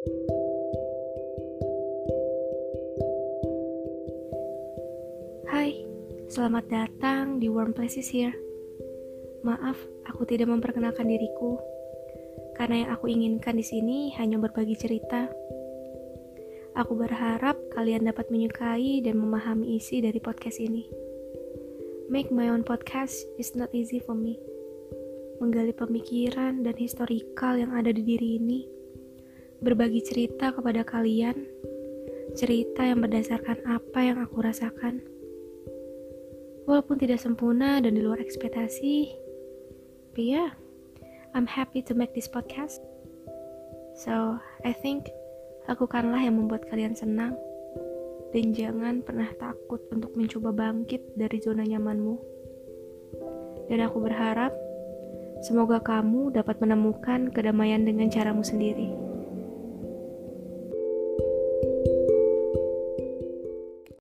Hai, selamat datang di Warm Places here. Maaf, aku tidak memperkenalkan diriku karena yang aku inginkan di sini hanya berbagi cerita. Aku berharap kalian dapat menyukai dan memahami isi dari podcast ini. Make my own podcast is not easy for me. Menggali pemikiran dan historikal yang ada di diri ini. Berbagi cerita kepada kalian. Cerita yang berdasarkan apa yang aku rasakan. Walaupun tidak sempurna dan di luar ekspektasi, but yeah, I'm happy to make this podcast. So, I think lakukanlah yang membuat kalian senang dan jangan pernah takut untuk mencoba bangkit dari zona nyamanmu. Dan aku berharap semoga kamu dapat menemukan kedamaian dengan caramu sendiri.